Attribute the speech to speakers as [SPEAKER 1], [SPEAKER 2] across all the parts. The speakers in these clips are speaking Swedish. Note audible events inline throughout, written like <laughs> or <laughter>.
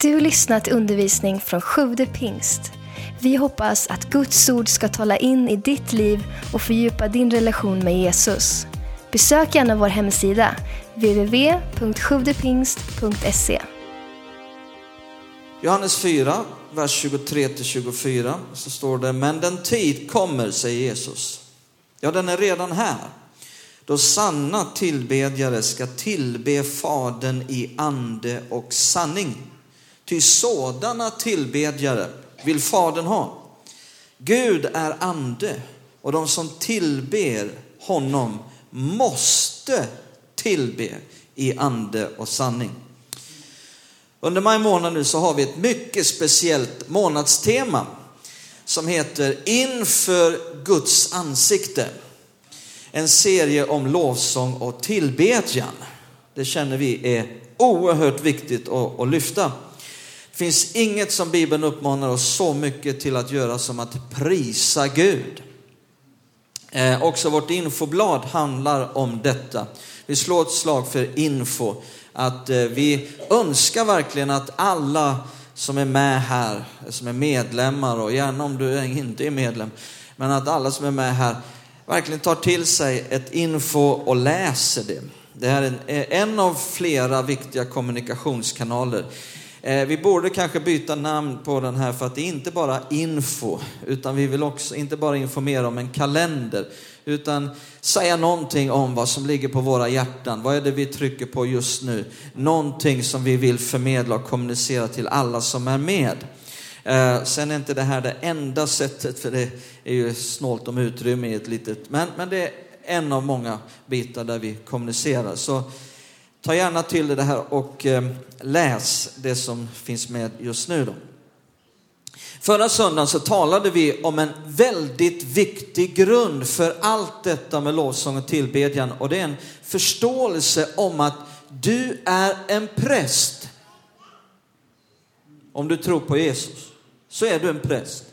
[SPEAKER 1] Du har lyssnat till undervisning från Sjude pingst. Vi hoppas att Guds ord ska tala in i ditt liv och fördjupa din relation med Jesus. Besök gärna vår hemsida, www.sjuvdepingst.se.
[SPEAKER 2] Johannes 4, vers 23-24 så står det, men den tid kommer, säger Jesus. Ja, den är redan här. Då sanna tillbedjare ska tillbe Fadern i ande och sanning. Ty sådana tillbedjare vill Fadern ha. Gud är ande och de som tillber honom måste tillbe i ande och sanning. Under maj månad nu så har vi ett mycket speciellt månadstema som heter Inför Guds ansikte. En serie om lovsång och tillbedjan. Det känner vi är oerhört viktigt att, att lyfta. Det finns inget som Bibeln uppmanar oss så mycket till att göra som att prisa Gud. Eh, också vårt infoblad handlar om detta. Vi slår ett slag för info, att eh, vi önskar verkligen att alla som är med här, som är medlemmar och gärna om du inte är medlem, men att alla som är med här verkligen tar till sig ett info och läser det. Det här är en eh, av flera viktiga kommunikationskanaler. Eh, vi borde kanske byta namn på den här för att det är inte bara info, utan vi vill också inte bara informera om en kalender, utan säga någonting om vad som ligger på våra hjärtan. Vad är det vi trycker på just nu? Någonting som vi vill förmedla och kommunicera till alla som är med. Eh, sen är inte det här det enda sättet, för det är ju snålt om utrymme i ett litet, men, men det är en av många bitar där vi kommunicerar. Så ta gärna till det här och eh, läs det som finns med just nu. Då. Förra söndagen så talade vi om en väldigt viktig grund för allt detta med lovsång och tillbedjan och det är en förståelse om att du är en präst. Om du tror på Jesus så är du en präst.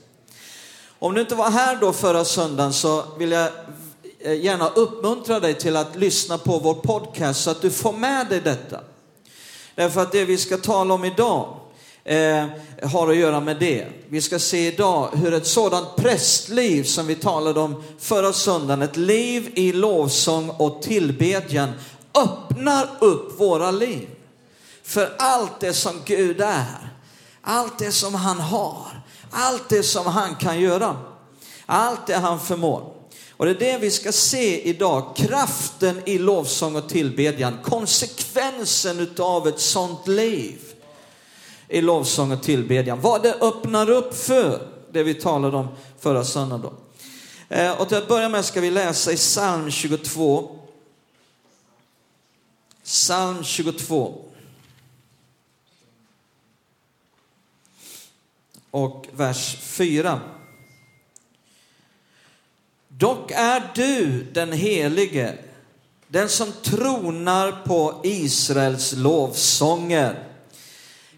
[SPEAKER 2] Om du inte var här då förra söndagen så vill jag Eh, gärna uppmuntra dig till att lyssna på vår podcast så att du får med dig detta. Därför att det vi ska tala om idag eh, har att göra med det. Vi ska se idag hur ett sådant prästliv som vi talade om förra söndagen, ett liv i lovsång och tillbedjan, öppnar upp våra liv. För allt det som Gud är, allt det som han har, allt det som han kan göra, allt det han förmår. Och det är det vi ska se idag, kraften i lovsång och tillbedjan, konsekvensen utav ett sånt liv i lovsång och tillbedjan. Vad det öppnar upp för, det vi talade om förra söndagen. då. Eh, och till att börja med ska vi läsa i psalm 22. Psalm 22. Och vers 4. Dock är du den helige, den som tronar på Israels lovsånger.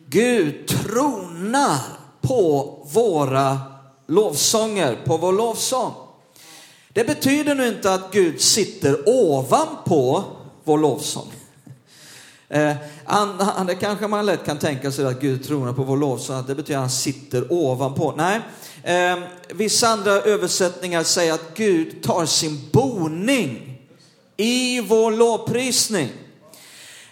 [SPEAKER 2] Gud tronar på våra lovsånger, på vår lovsång. Det betyder nu inte att Gud sitter ovanpå vår lovsång. Eh, det kanske man lätt kan tänka sig att Gud tronar på vår lovsång, att det betyder att han sitter ovanpå. Nej, eh, vissa andra översättningar säger att Gud tar sin boning i vår lovprisning.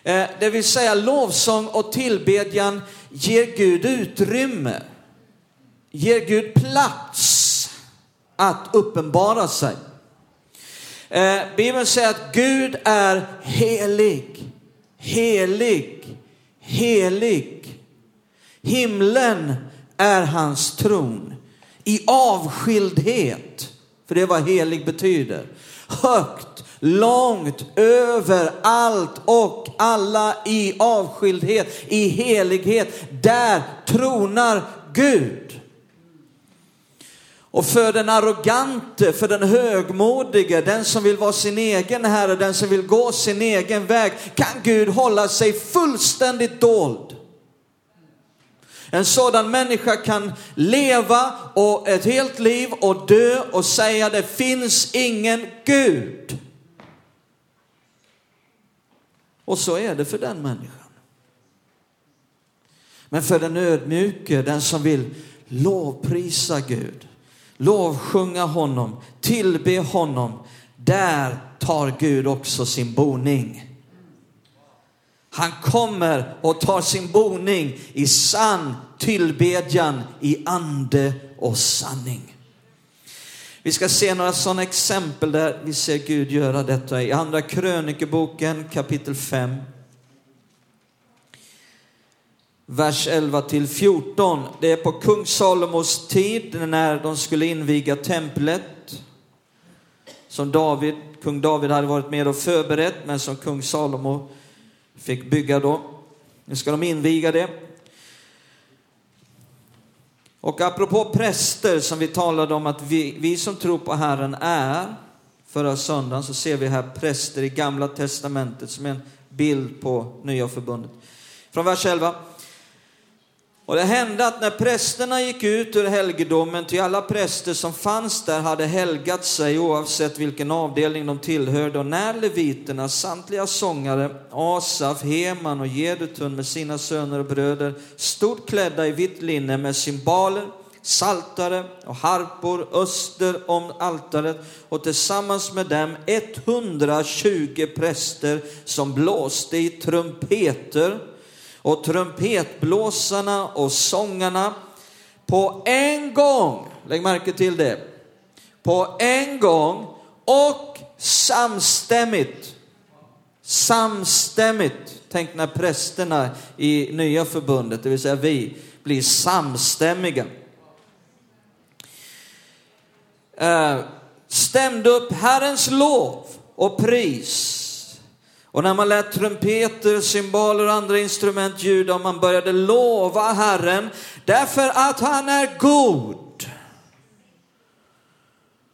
[SPEAKER 2] Eh, det vill säga lovsång och tillbedjan ger Gud utrymme, ger Gud plats att uppenbara sig. Eh, Bibeln säger att Gud är helig, helig, helig. Himlen är hans tron i avskildhet, för det är vad helig betyder. Högt, långt över allt och alla i avskildhet, i helighet. Där tronar Gud. Och för den arrogante, för den högmodige, den som vill vara sin egen herre, den som vill gå sin egen väg, kan Gud hålla sig fullständigt dold. En sådan människa kan leva och ett helt liv och dö och säga det finns ingen Gud. Och så är det för den människan. Men för den ödmjuke, den som vill lovprisa Gud, lovsjunga honom, tillbe honom, där tar Gud också sin boning. Han kommer och tar sin boning i sann tillbedjan i ande och sanning. Vi ska se några sådana exempel där vi ser Gud göra detta i Andra krönikeboken kapitel 5. Vers 11 till 14. Det är på kung Salomos tid när de skulle inviga templet. Som David, kung David hade varit med och förberett men som kung Salomo fick bygga då. Nu ska de inviga det. Och apropå präster som vi talade om att vi, vi som tror på Herren är, förra söndagen så ser vi här präster i gamla testamentet som är en bild på nya förbundet. Från vers 11. Och det hände att när prästerna gick ut ur helgedomen, till alla präster som fanns där hade helgat sig oavsett vilken avdelning de tillhörde, och när leviterna, samtliga sångare, Asaf, Heman och Jedutun med sina söner och bröder, stod klädda i vitt linne med symboler, saltare och harpor öster om altaret och tillsammans med dem 120 präster som blåste i trumpeter och trumpetblåsarna och sångarna på en gång, lägg märke till det, på en gång och samstämmigt. Samstämmigt. Tänk när prästerna i nya förbundet, det vill säga vi, blir samstämmiga. Eh, stämde upp Herrens lov och pris och när man lät trumpeter, cymbaler och andra instrument ljuda och man började lova Herren därför att han är god.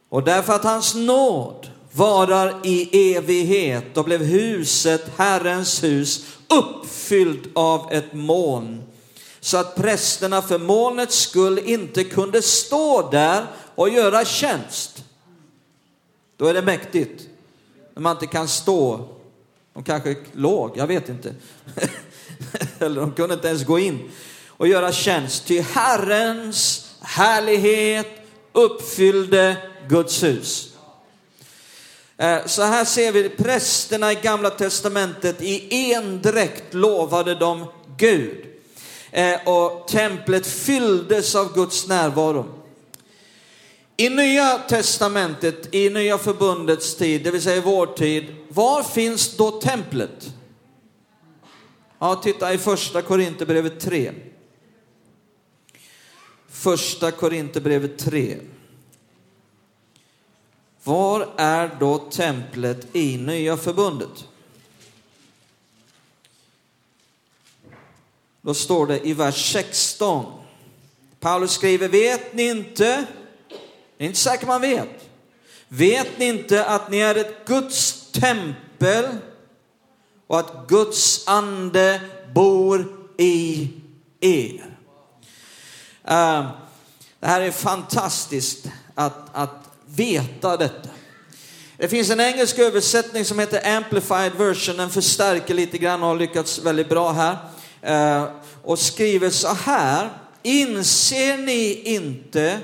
[SPEAKER 2] Och därför att hans nåd varar i evighet, då blev huset, Herrens hus, uppfyllt av ett moln. Så att prästerna för molnets skull inte kunde stå där och göra tjänst. Då är det mäktigt. När man inte kan stå de kanske låg, jag vet inte. <laughs> Eller de kunde inte ens gå in och göra tjänst. Ty Herrens härlighet uppfyllde Guds hus. Eh, så här ser vi prästerna i gamla testamentet i endräkt lovade de Gud. Eh, och templet fylldes av Guds närvaro. I Nya Testamentet, i Nya Förbundets tid, det vill säga i vår tid, var finns då templet? Ja, titta i första Korinthierbrevet 3. Första Korinthierbrevet 3. Var är då templet i Nya Förbundet? Då står det i vers 16. Paulus skriver, vet ni inte det är inte säkert man vet. Vet ni inte att ni är ett Guds tempel och att Guds ande bor i er? Uh, det här är fantastiskt att, att veta detta. Det finns en engelsk översättning som heter Amplified version. Den förstärker lite grann och har lyckats väldigt bra här. Ehm, och skriver så här. Inser ni inte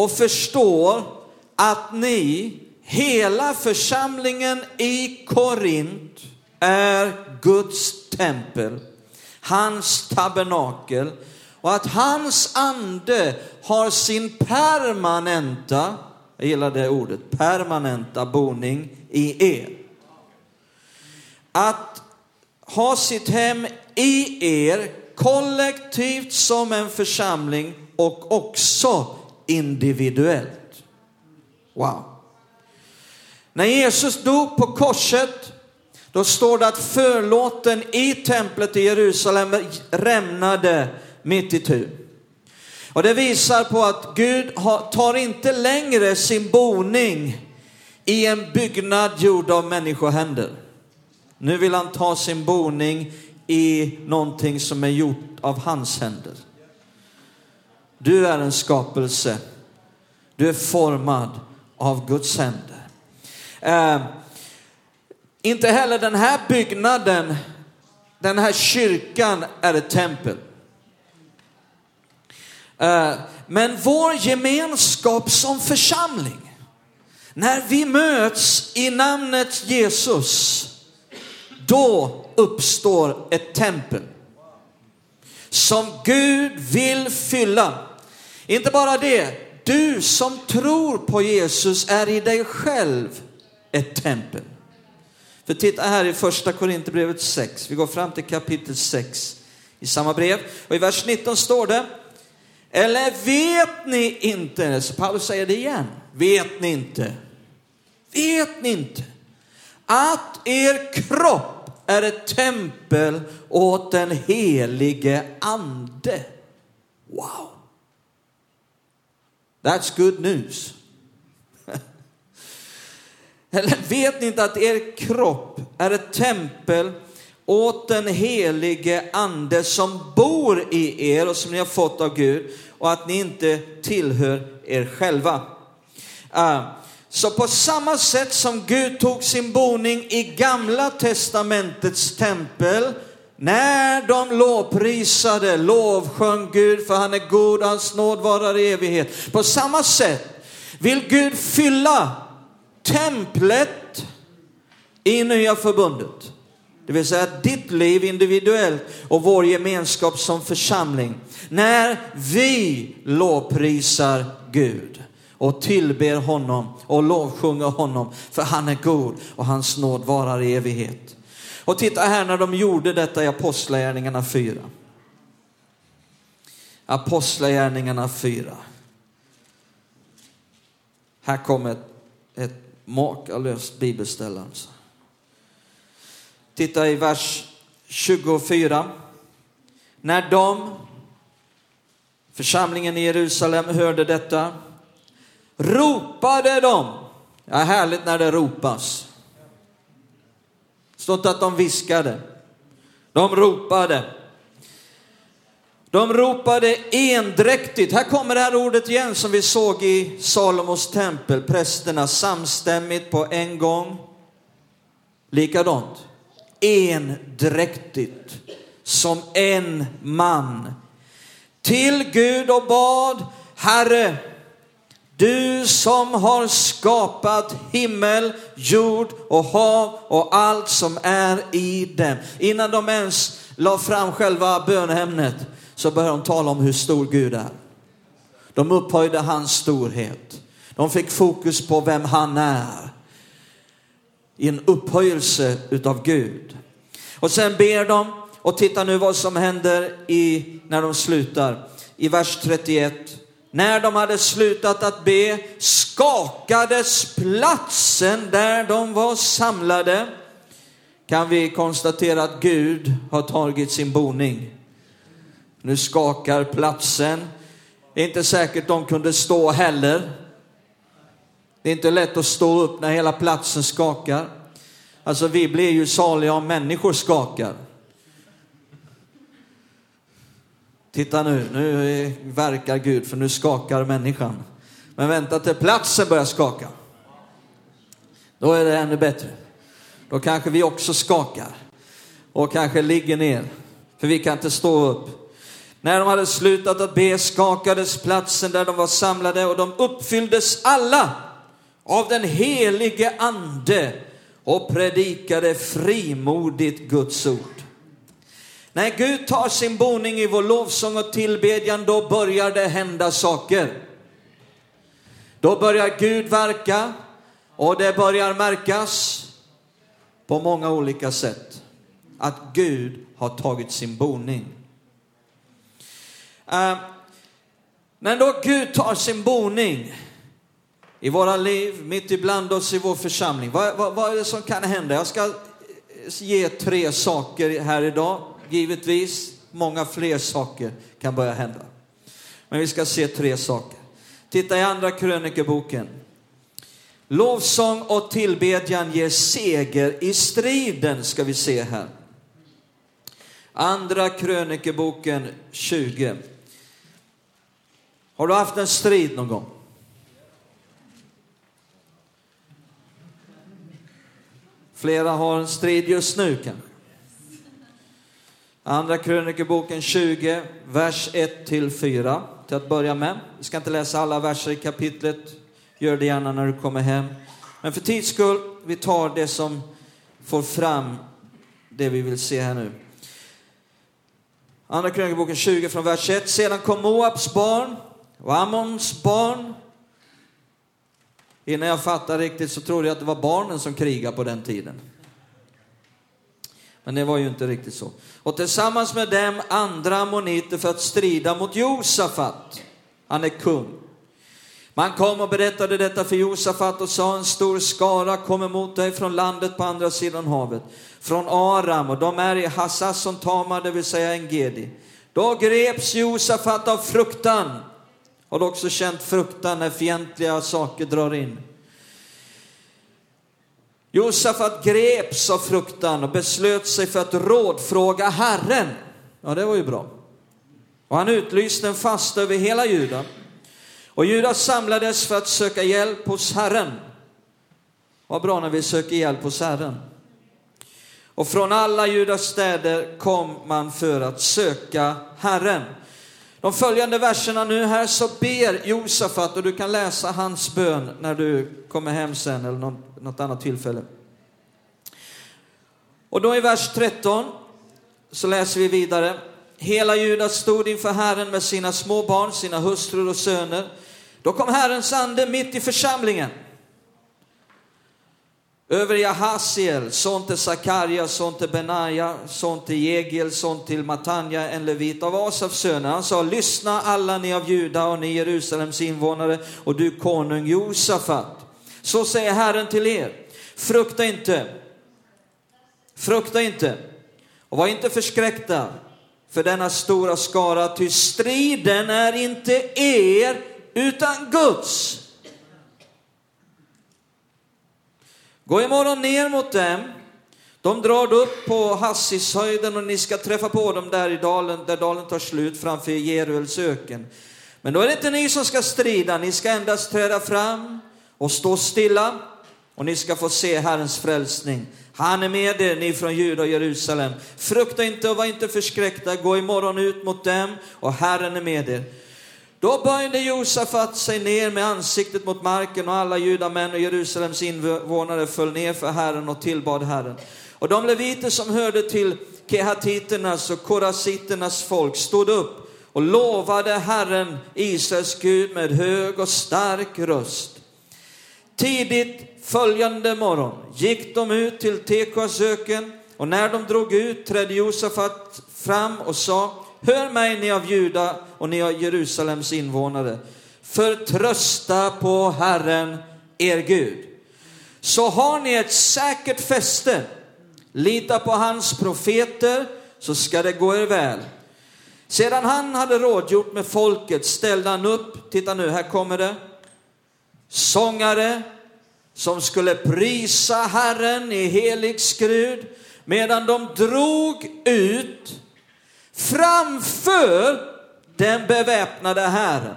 [SPEAKER 2] och förstår att ni, hela församlingen i Korint, är Guds tempel, hans tabernakel och att hans ande har sin permanenta, jag gillar det ordet, permanenta boning i er. Att ha sitt hem i er kollektivt som en församling och också individuellt. Wow. När Jesus dog på korset, då står det att förlåten i templet i Jerusalem rämnade mitt i tu. Och det visar på att Gud tar inte längre sin boning i en byggnad gjord av människohänder. Nu vill han ta sin boning i någonting som är gjort av hans händer. Du är en skapelse. Du är formad av Guds händer. Eh, inte heller den här byggnaden, den här kyrkan är ett tempel. Eh, Men vår gemenskap som församling, när vi möts i namnet Jesus, då uppstår ett tempel som Gud vill fylla. Inte bara det, du som tror på Jesus är i dig själv ett tempel. För titta här i första Korinthierbrevet 6, vi går fram till kapitel 6 i samma brev. Och i vers 19 står det, eller vet ni inte, så Paulus säger det igen, vet ni inte, vet ni inte att er kropp är ett tempel åt den helige ande? Wow! That's good news. <laughs> Eller vet ni inte att er kropp är ett tempel åt den helige ande som bor i er och som ni har fått av Gud och att ni inte tillhör er själva. Uh, så på samma sätt som Gud tog sin boning i gamla testamentets tempel när de lovprisade, lovsjöng Gud för han är god, hans nåd varar i evighet. På samma sätt vill Gud fylla templet i nya förbundet. Det vill säga ditt liv individuellt och vår gemenskap som församling. När vi lovprisar Gud och tillber honom och lovsjunger honom för han är god och hans nåd varar i evighet. Och titta här när de gjorde detta i Apostlagärningarna 4. Apostlagärningarna 4. Här kommer ett, ett makalöst bibelställe. Alltså. Titta i vers 24. När de, församlingen i Jerusalem, hörde detta ropade de. Ja, härligt när det ropas. Stått att de viskade. De ropade. De ropade endräktigt. Här kommer det här ordet igen som vi såg i Salomos tempel. Prästerna samstämmigt på en gång. Likadant. Endräktigt. Som en man. Till Gud och bad. Herre, du som har skapat himmel, jord och hav och allt som är i dem. Innan de ens la fram själva bönämnet så började de tala om hur stor Gud är. De upphöjde hans storhet. De fick fokus på vem han är. I en upphöjelse utav Gud. Och sen ber de, och titta nu vad som händer i, när de slutar. I vers 31. När de hade slutat att be skakades platsen där de var samlade. Kan vi konstatera att Gud har tagit sin boning. Nu skakar platsen. Det är inte säkert de kunde stå heller. Det är inte lätt att stå upp när hela platsen skakar. Alltså vi blir ju saliga om människor skakar. Titta nu, nu verkar Gud för nu skakar människan. Men vänta till platsen börjar skaka. Då är det ännu bättre. Då kanske vi också skakar och kanske ligger ner, för vi kan inte stå upp. När de hade slutat att be skakades platsen där de var samlade och de uppfylldes alla av den helige ande och predikade frimodigt Guds ord. När Gud tar sin boning i vår lovsång och tillbedjan, då börjar det hända saker. Då börjar Gud verka och det börjar märkas på många olika sätt att Gud har tagit sin boning. Uh, när då Gud tar sin boning i våra liv, mitt ibland oss i vår församling, vad, vad, vad är det som kan hända? Jag ska ge tre saker här idag givetvis många fler saker kan börja hända. Men vi ska se tre saker. Titta i andra krönikeboken. Lovsång och tillbedjan ger seger i striden, ska vi se här. Andra krönikeboken 20. Har du haft en strid någon gång? Flera har en strid just nu kanske. Andra krönikeboken 20, vers 1 till 4. till att börja med. Vi ska inte läsa alla verser i kapitlet. Gör det gärna när du kommer hem. Men för tids skull, vi tar det som får fram det vi vill se här nu. Andra krönikeboken 20 från vers 1. Sedan kom Moabs barn och Ammons barn. Innan jag fattade riktigt så trodde jag att det var barnen som krigade på den tiden. Men det var ju inte riktigt så. Och tillsammans med dem andra ammoniter för att strida mot Josafat. Han är kung. Man kom och berättade detta för Josafat och sa en stor skara kom emot dig från landet på andra sidan havet, från Aram och de är i Hassasson Tamar, det vill säga Engedi. Då greps Josafat av fruktan. Har du också känt fruktan när fientliga saker drar in? Josafat greps av fruktan och beslöt sig för att rådfråga Herren. Ja, det var ju bra. Och han utlyste en fasta över hela Juda. Och Juda samlades för att söka hjälp hos Herren. Vad bra när vi söker hjälp hos Herren. Och från alla Judas städer kom man för att söka Herren. De följande verserna nu här så ber Josafat och du kan läsa hans bön när du kommer hem sen eller någon något annat tillfälle. Och då i vers 13 så läser vi vidare. Hela Judas stod inför Herren med sina små barn, sina hustrur och söner. Då kom Herrens ande mitt i församlingen över Jahasiel, son till Sakarja, son till Benaja, son till Jegiel, son till Matanja, en levit av Asafs söner. Han sa, lyssna alla ni av Juda och ni Jerusalems invånare och du konung Josafat. Så säger Herren till er, frukta inte, frukta inte och var inte förskräckta för denna stora skara, ty striden är inte er utan Guds. Gå imorgon ner mot dem. De drar upp på Hassishöjden och ni ska träffa på dem där i dalen, där dalen tar slut framför Jeruels öken. Men då är det inte ni som ska strida, ni ska endast träda fram och stå stilla och ni ska få se Herrens frälsning. Han är med er, ni från Juda och Jerusalem. Frukta inte och var inte förskräckta, gå imorgon ut mot dem och Herren är med er. Då böjde Josafat sig ner med ansiktet mot marken och alla judamän och Jerusalems invånare föll ner för Herren och tillbad Herren. Och de leviter som hörde till kehatiternas och korasiternas folk stod upp och lovade Herren, Israels Gud, med hög och stark röst. Tidigt följande morgon gick de ut till Tekoas öken och när de drog ut trädde Josafat fram och sa Hör mig ni av Juda och ni av Jerusalems invånare. Förtrösta på Herren, er Gud. Så har ni ett säkert fäste. Lita på hans profeter så ska det gå er väl. Sedan han hade rådgjort med folket ställde han upp, titta nu, här kommer det, sångare som skulle prisa Herren i helig skrud medan de drog ut framför den beväpnade Herren.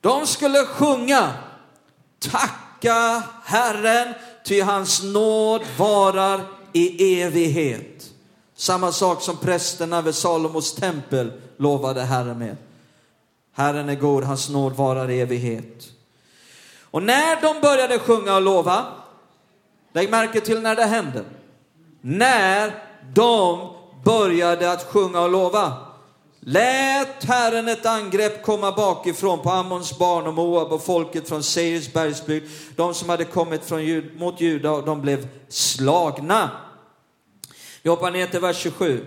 [SPEAKER 2] De skulle sjunga Tacka Herren, ty hans nåd varar i evighet. Samma sak som prästerna vid Salomos tempel lovade Herren med. Herren är god, hans nåd varar i evighet. Och när de började sjunga och lova, lägg märke till när det hände när de började att sjunga och lova. Lät Herren ett angrepp komma bakifrån på Ammons barn och Moab och folket från Seirs bergsbygd, de som hade kommit från, mot Juda och de blev slagna. Vi hoppar ner till vers 27.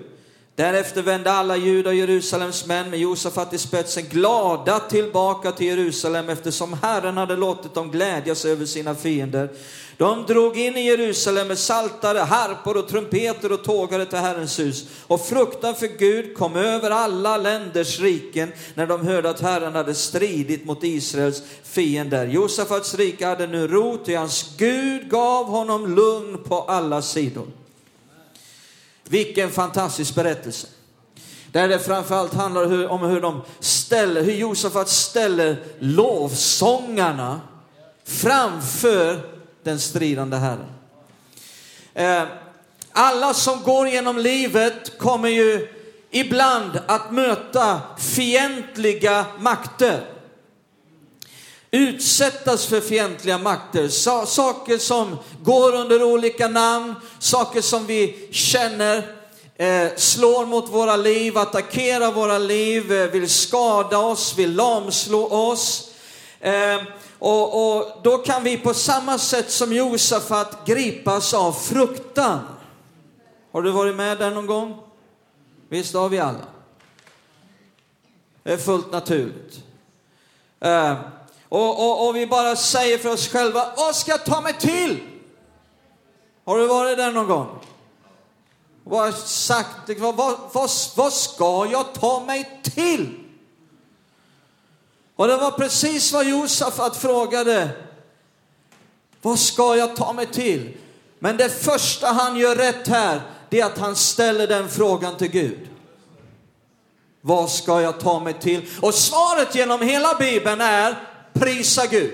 [SPEAKER 2] Därefter vände alla judar och Jerusalems män med Josafat i spetsen glada tillbaka till Jerusalem eftersom Herren hade låtit dem glädjas över sina fiender. De drog in i Jerusalem med saltare, harpor och trumpeter och tågade till Herrens hus. Och fruktan för Gud kom över alla länders riken när de hörde att Herren hade stridit mot Israels fiender. Josafats rike hade nu ro, och hans Gud gav honom lugn på alla sidor. Vilken fantastisk berättelse. Där det framförallt handlar om hur de ställer, hur Josafat ställer lovsångarna framför den stridande Herren. Eh, alla som går genom livet kommer ju ibland att möta fientliga makter. Utsättas för fientliga makter, saker som går under olika namn, saker som vi känner eh, slår mot våra liv, attackerar våra liv, eh, vill skada oss, vill lamslå oss. Eh, och, och då kan vi på samma sätt som Josafat gripas av fruktan. Har du varit med där någon gång? Visst har vi alla. Det är fullt naturligt. Ehm, och, och, och, vi bara säger för oss själva, vad ska jag ta mig till? Har du varit där någon gång? Vad sagt, vad, vad, vad, vad ska jag ta mig till? Och det var precis vad Josafat frågade. Vad ska jag ta mig till? Men det första han gör rätt här, det är att han ställer den frågan till Gud. Vad ska jag ta mig till? Och svaret genom hela Bibeln är prisa Gud.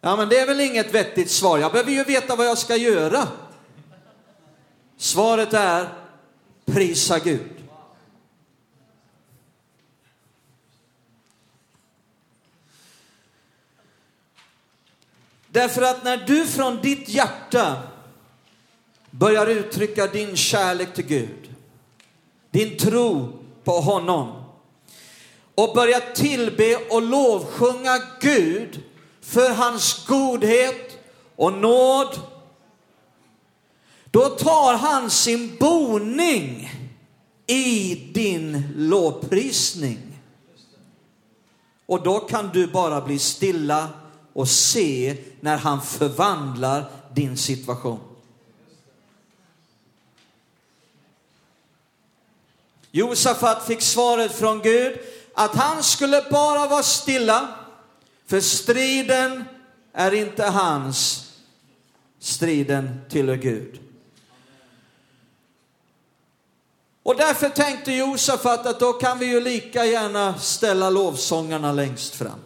[SPEAKER 2] Ja, men det är väl inget vettigt svar. Jag behöver ju veta vad jag ska göra. Svaret är prisa Gud. Därför att när du från ditt hjärta börjar uttrycka din kärlek till Gud, din tro på honom och börjar tillbe och lovsjunga Gud för hans godhet och nåd, då tar han sin boning i din lovprisning. Och då kan du bara bli stilla och se när han förvandlar din situation. Josafat fick svaret från Gud att han skulle bara vara stilla, för striden är inte hans, striden tillhör Gud. Och därför tänkte Josafat att då kan vi ju lika gärna ställa lovsångarna längst fram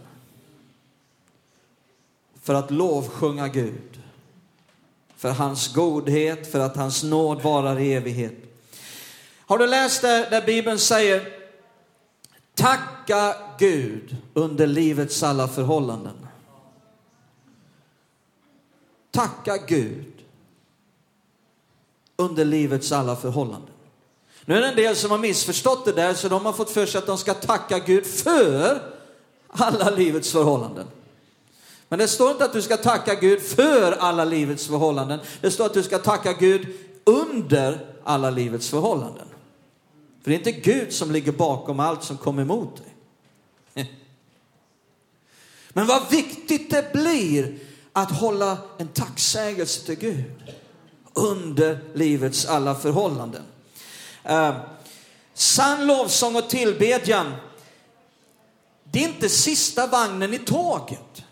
[SPEAKER 2] för att lovsjunga Gud. För hans godhet, för att hans nåd varar i evighet. Har du läst det där Bibeln säger Tacka Gud under livets alla förhållanden. Tacka Gud under livets alla förhållanden. Nu är det en del som har missförstått det där så de har fått för sig att de ska tacka Gud för alla livets förhållanden. Men det står inte att du ska tacka Gud för alla livets förhållanden. Det står att du ska tacka Gud under alla livets förhållanden. För det är inte Gud som ligger bakom allt som kommer emot dig. Men vad viktigt det blir att hålla en tacksägelse till Gud under livets alla förhållanden. Eh, sann lovsång och tillbedjan, det är inte sista vagnen i tåget.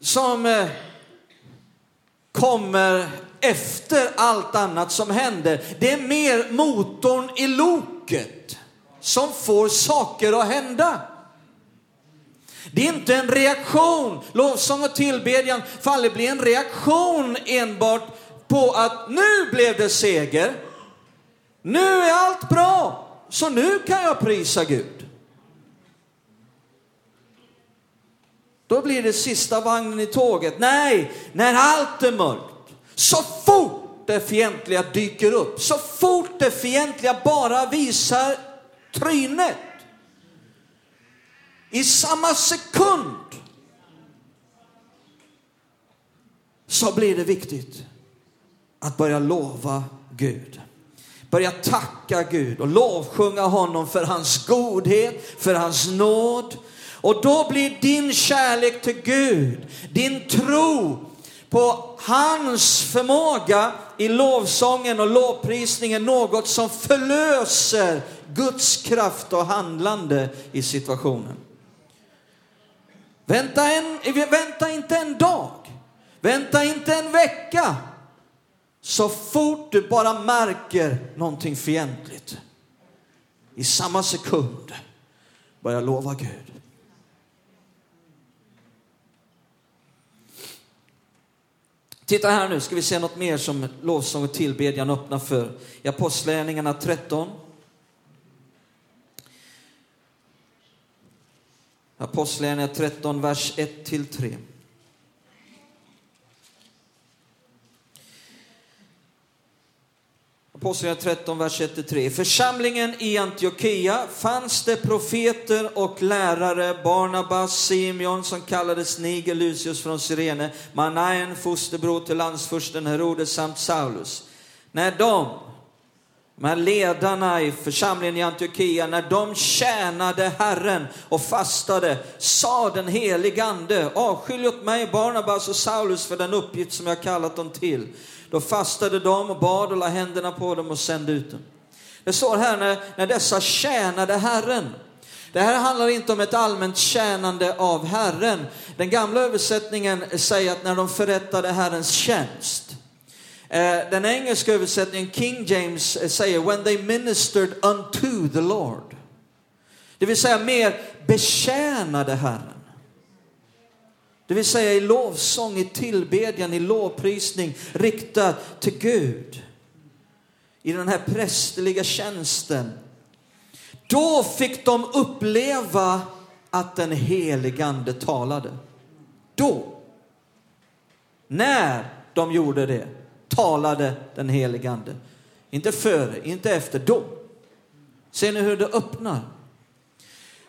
[SPEAKER 2] som eh, kommer efter allt annat som händer. Det är mer motorn i loket som får saker att hända. Det är inte en reaktion. Lovsång och tillbedjan får aldrig bli en reaktion enbart på att nu blev det seger. Nu är allt bra, så nu kan jag prisa Gud. Då blir det sista vagnen i tåget. Nej, när allt är mörkt, så fort det fientliga dyker upp, så fort det fientliga bara visar trynet, i samma sekund så blir det viktigt att börja lova Gud. Börja tacka Gud och lovsjunga honom för hans godhet, för hans nåd, och då blir din kärlek till Gud, din tro på hans förmåga i lovsången och lovprisningen något som förlöser Guds kraft och handlande i situationen. Vänta, en, vänta inte en dag, vänta inte en vecka. Så fort du bara märker någonting fientligt, i samma sekund börja lova Gud. Titta här nu, ska vi se något mer som lovsång och tillbedjan öppnar för. I Apostlagärningarna 13. Apostlagärningarna 13, vers 1-3. Apostlagärningarna 13, vers 1-3. I församlingen i Antiochia fanns det profeter och lärare, Barnabas, Simeon som kallades Niger, Lucius från Sirene, Manaen, fosterbror till landsfursten Herodes samt Saulus. När de, de här ledarna i församlingen i Antiochia, när de tjänade Herren och fastade, sa den helige Ande, avskilj åt mig Barnabas och Saulus för den uppgift som jag kallat dem till. Då fastade de och bad och la händerna på dem och sände ut dem. Det står här när, när dessa tjänade Herren. Det här handlar inte om ett allmänt tjänande av Herren. Den gamla översättningen säger att när de förrättade Herrens tjänst. Eh, den engelska översättningen, King James, eh, säger when they ministered unto the Lord. Det vill säga mer betjänade Herren. Det vill säga i lovsång, i tillbedjan, i lovprisning riktad till Gud. I den här prästerliga tjänsten. Då fick de uppleva att den helige Ande talade. Då. När de gjorde det talade den helige Ande. Inte före, inte efter, då. Ser ni hur det öppnar?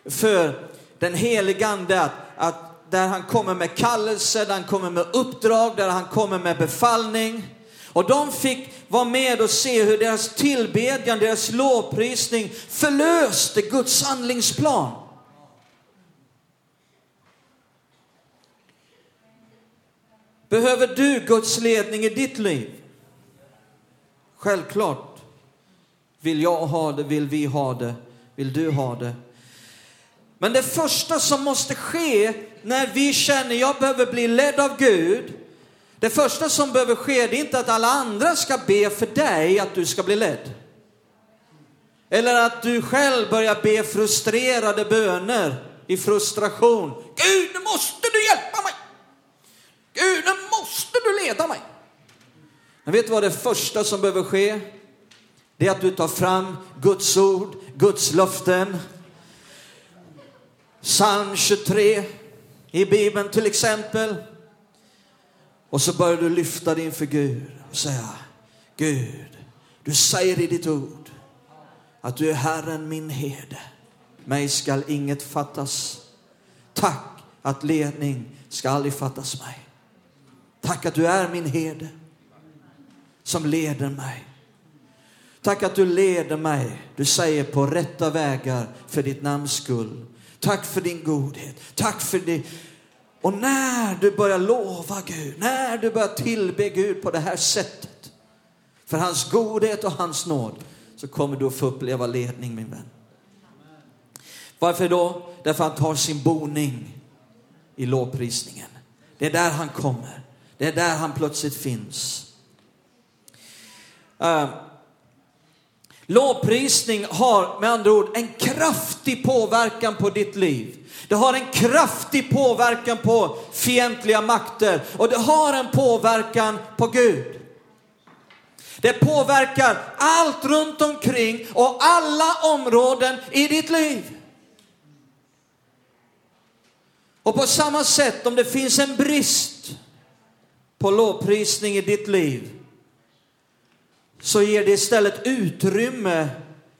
[SPEAKER 2] För den helige Ande att, att där han kommer med kallelse, där han kommer med uppdrag, där han kommer med befallning. Och de fick vara med och se hur deras tillbedjan, deras lovprisning förlöste Guds handlingsplan. Behöver du Guds ledning i ditt liv? Självklart. Vill jag ha det, vill vi ha det, vill du ha det. Men det första som måste ske när vi känner jag behöver bli ledd av Gud, det första som behöver ske det är inte att alla andra ska be för dig att du ska bli ledd. Eller att du själv börjar be frustrerade böner i frustration. Gud, nu måste du hjälpa mig! Gud, nu måste du leda mig! Men vet du vad det första som behöver ske? Det är att du tar fram Guds ord, Guds löften. Psalm 23 i Bibeln till exempel. Och så börjar du lyfta dig inför Gud och säga Gud, du säger i ditt ord att du är Herren min herde. Mig skall inget fattas. Tack att ledning ska aldrig fattas mig. Tack att du är min herde som leder mig. Tack att du leder mig, du säger på rätta vägar för ditt namns skull. Tack för din godhet. Tack för det. Och när du börjar lova Gud, när du börjar tillbe Gud på det här sättet, för hans godhet och hans nåd, så kommer du att få uppleva ledning min vän. Varför då? Därför att han tar sin boning i lovprisningen. Det är där han kommer. Det är där han plötsligt finns. Uh, lovprisning har med andra ord en kraftig påverkan på ditt liv. Det har en kraftig påverkan på fientliga makter och det har en påverkan på Gud. Det påverkar allt runt omkring och alla områden i ditt liv. Och på samma sätt om det finns en brist på lovprisning i ditt liv så ger det istället utrymme,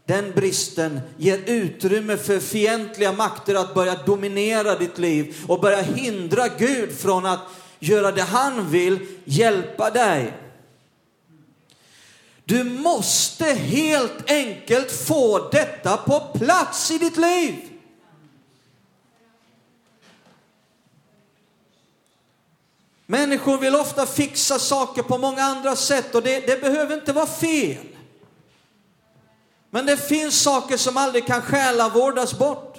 [SPEAKER 2] den bristen ger utrymme för fientliga makter att börja dominera ditt liv och börja hindra Gud från att göra det han vill, hjälpa dig. Du måste helt enkelt få detta på plats i ditt liv. Människor vill ofta fixa saker på många andra sätt och det, det, behöver inte vara fel. Men det finns saker som aldrig kan själavårdas bort.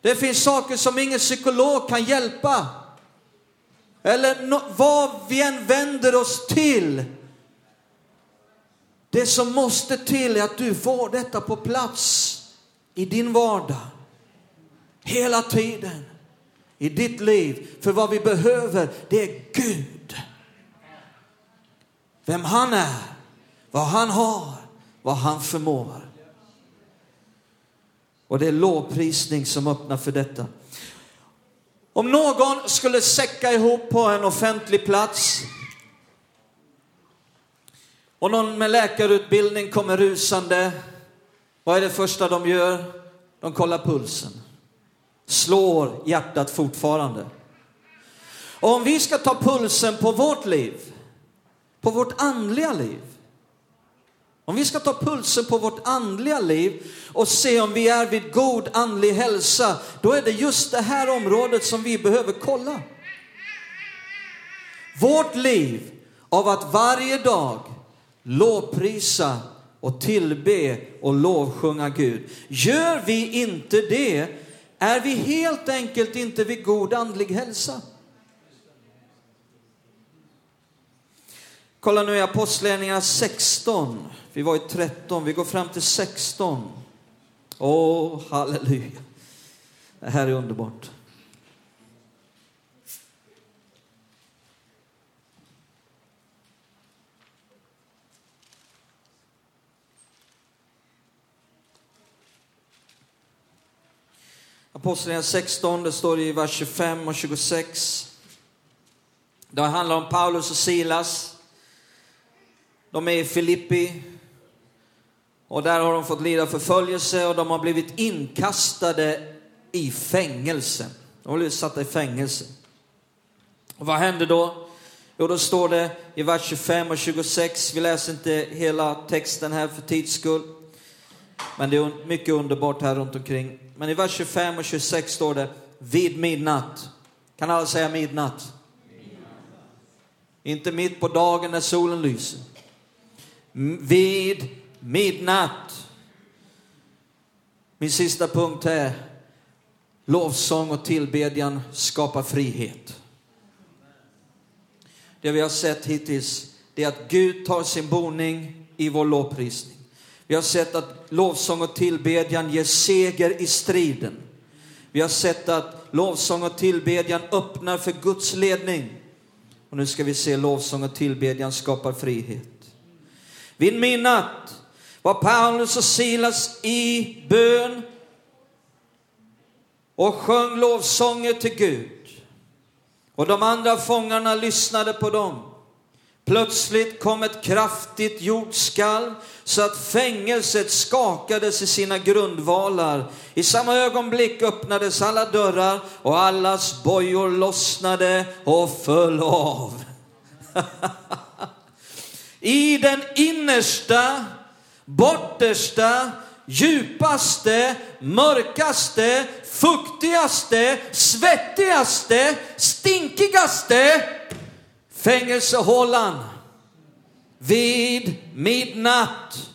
[SPEAKER 2] Det finns saker som ingen psykolog kan hjälpa. Eller no, vad vi än vänder oss till. Det som måste till är att du får detta på plats i din vardag. Hela tiden i ditt liv. För vad vi behöver, det är Gud. vem han är, vad han har, vad han förmår. Och det är lovprisning som öppnar för detta. Om någon skulle säcka ihop på en offentlig plats och någon med läkarutbildning kommer rusande, vad är det första de gör? De kollar pulsen. Slår hjärtat fortfarande? Och om vi ska ta pulsen på vårt liv, på vårt andliga liv, om vi ska ta pulsen på vårt andliga liv och se om vi är vid god andlig hälsa, då är det just det här området som vi behöver kolla. Vårt liv av att varje dag lovprisa och tillbe och lovsjunga Gud. Gör vi inte det är vi helt enkelt inte vid god andlig hälsa. Kolla nu i Apostlagärningarna 16. Vi var i 13, vi går fram till 16. Åh, oh, halleluja. Det här är underbart. Apostlagärningarna 16, det står i vers 25 och 26. Det handlar om Paulus och Silas. De är i Filippi. Och där har de fått lida förföljelse och de har blivit inkastade i fängelse. De har blivit satta i fängelse. Och vad händer då? Jo, då står det i vers 25 och 26, vi läser inte hela texten här för tids skull. Men det är mycket underbart här runt omkring. Men i vers 25 och 26 står det vid midnatt. Kan alla säga midnatt? midnatt. Inte mitt på dagen när solen lyser. Vid midnatt. Min sista punkt är lovsång och tillbedjan skapar frihet. Det vi har sett hittills det är att Gud tar sin boning i vår lovprisning. Vi har sett att lovsång och tillbedjan ger seger i striden. Vi har sett att lovsång och tillbedjan öppnar för Guds ledning. Och nu ska vi se lovsång och tillbedjan skapar frihet. Vid midnatt var Paulus och Silas i bön och sjöng lovsånger till Gud. Och de andra fångarna lyssnade på dem. Plötsligt kom ett kraftigt jordskalv så att fängelset skakades i sina grundvalar. I samma ögonblick öppnades alla dörrar och allas bojor lossnade och föll av. <laughs> I den innersta, bortersta, djupaste, mörkaste, fuktigaste, svettigaste, stinkigaste fängelsehålan vid midnatt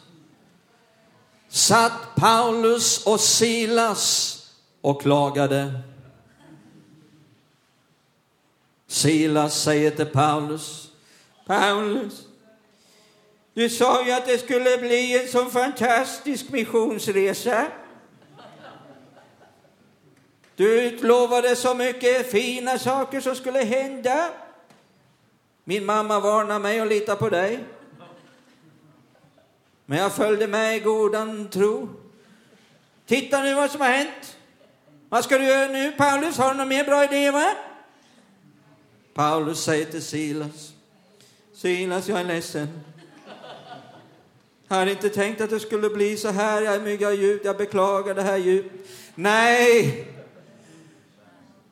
[SPEAKER 2] satt Paulus och Silas och klagade. Silas säger till Paulus, Paulus, du sa ju att det skulle bli en sån fantastisk missionsresa. Du utlovade så mycket fina saker som skulle hända. Min mamma varnade mig att lita på dig. Men jag följde med i godan tro. Titta nu vad som har hänt. Vad ska du göra nu Paulus? Har du någon mer bra idé va? Paulus säger till Silas. Silas, jag är ledsen. Jag hade inte tänkt att det skulle bli så här. Jag är mycket djupt. Jag beklagar det här djupt. Nej,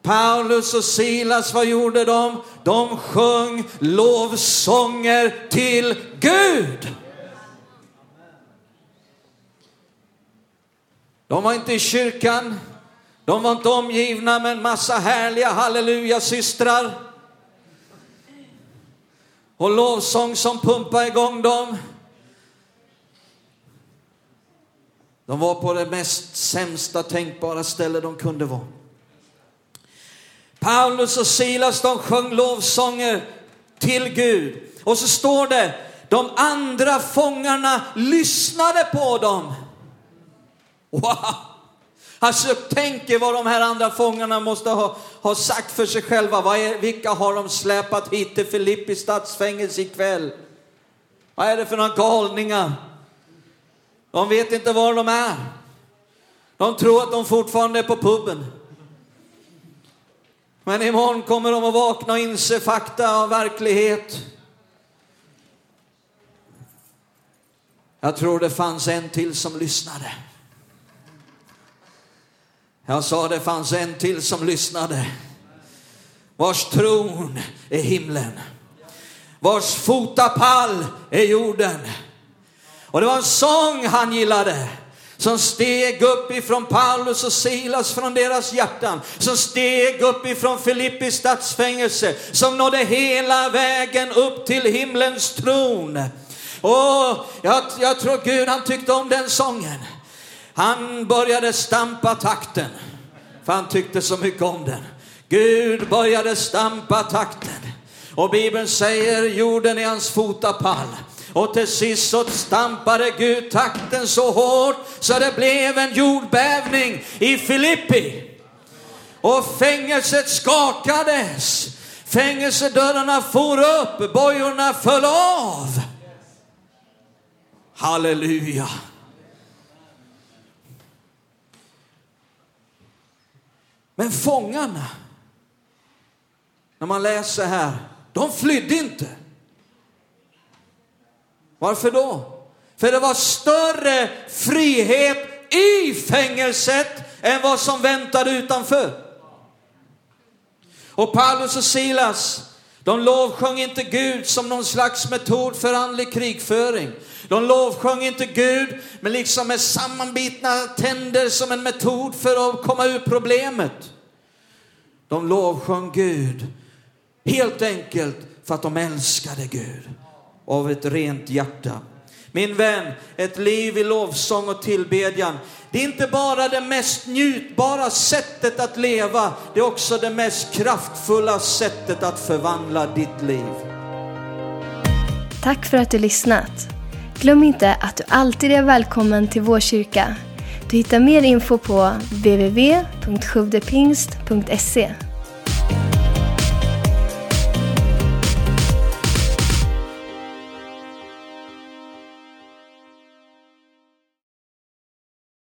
[SPEAKER 2] Paulus och Silas, vad gjorde de? De sjöng lovsånger till Gud. De var inte i kyrkan, de var inte omgivna med en massa härliga halleluja-systrar och lovsång som pumpade igång dem. De var på det mest sämsta tänkbara ställe de kunde vara. Paulus och Silas de sjöng lovsånger till Gud. Och så står det, de andra fångarna lyssnade på dem. Wow! Alltså tänk er vad de här andra fångarna måste ha, ha sagt för sig själva. Vad är, vilka har de släpat hit till Filippi stadsfängelse ikväll? Vad är det för några galningar? De vet inte var de är. De tror att de fortfarande är på puben. Men imorgon kommer de att vakna och inse fakta och verklighet. Jag tror det fanns en till som lyssnade. Jag sa det fanns en till som lyssnade. Vars tron är himlen. Vars fotapall är jorden. Och det var en sång han gillade som steg upp ifrån Paulus och Silas från deras hjärtan, som steg upp ifrån Filippi stadsfängelse, som nådde hela vägen upp till himlens tron. Och jag, jag tror Gud han tyckte om den sången. Han började stampa takten, för han tyckte så mycket om den. Gud började stampa takten. Och Bibeln säger jorden är hans fotapall. Och till sist så stampade Gud takten så hårt så det blev en jordbävning i Filippi. Och fängelset skakades. Fängelsedörrarna for upp, bojorna föll av. Halleluja. Men fångarna, när man läser här, de flydde inte. Varför då? För det var större frihet i fängelset än vad som väntade utanför. Och Paulus och Silas, de lovsjöng inte Gud som någon slags metod för andlig krigföring. De lovsjöng inte Gud men liksom med sammanbitna tänder som en metod för att komma ur problemet. De lovsjöng Gud helt enkelt för att de älskade Gud av ett rent hjärta. Min vän, ett liv i lovsång och tillbedjan, det är inte bara det mest njutbara sättet att leva, det är också det mest kraftfulla sättet att förvandla ditt liv.
[SPEAKER 1] Tack för att du lyssnat. Glöm inte att du alltid är välkommen till vår kyrka. Du hittar mer info på www.sjuvdepingst.se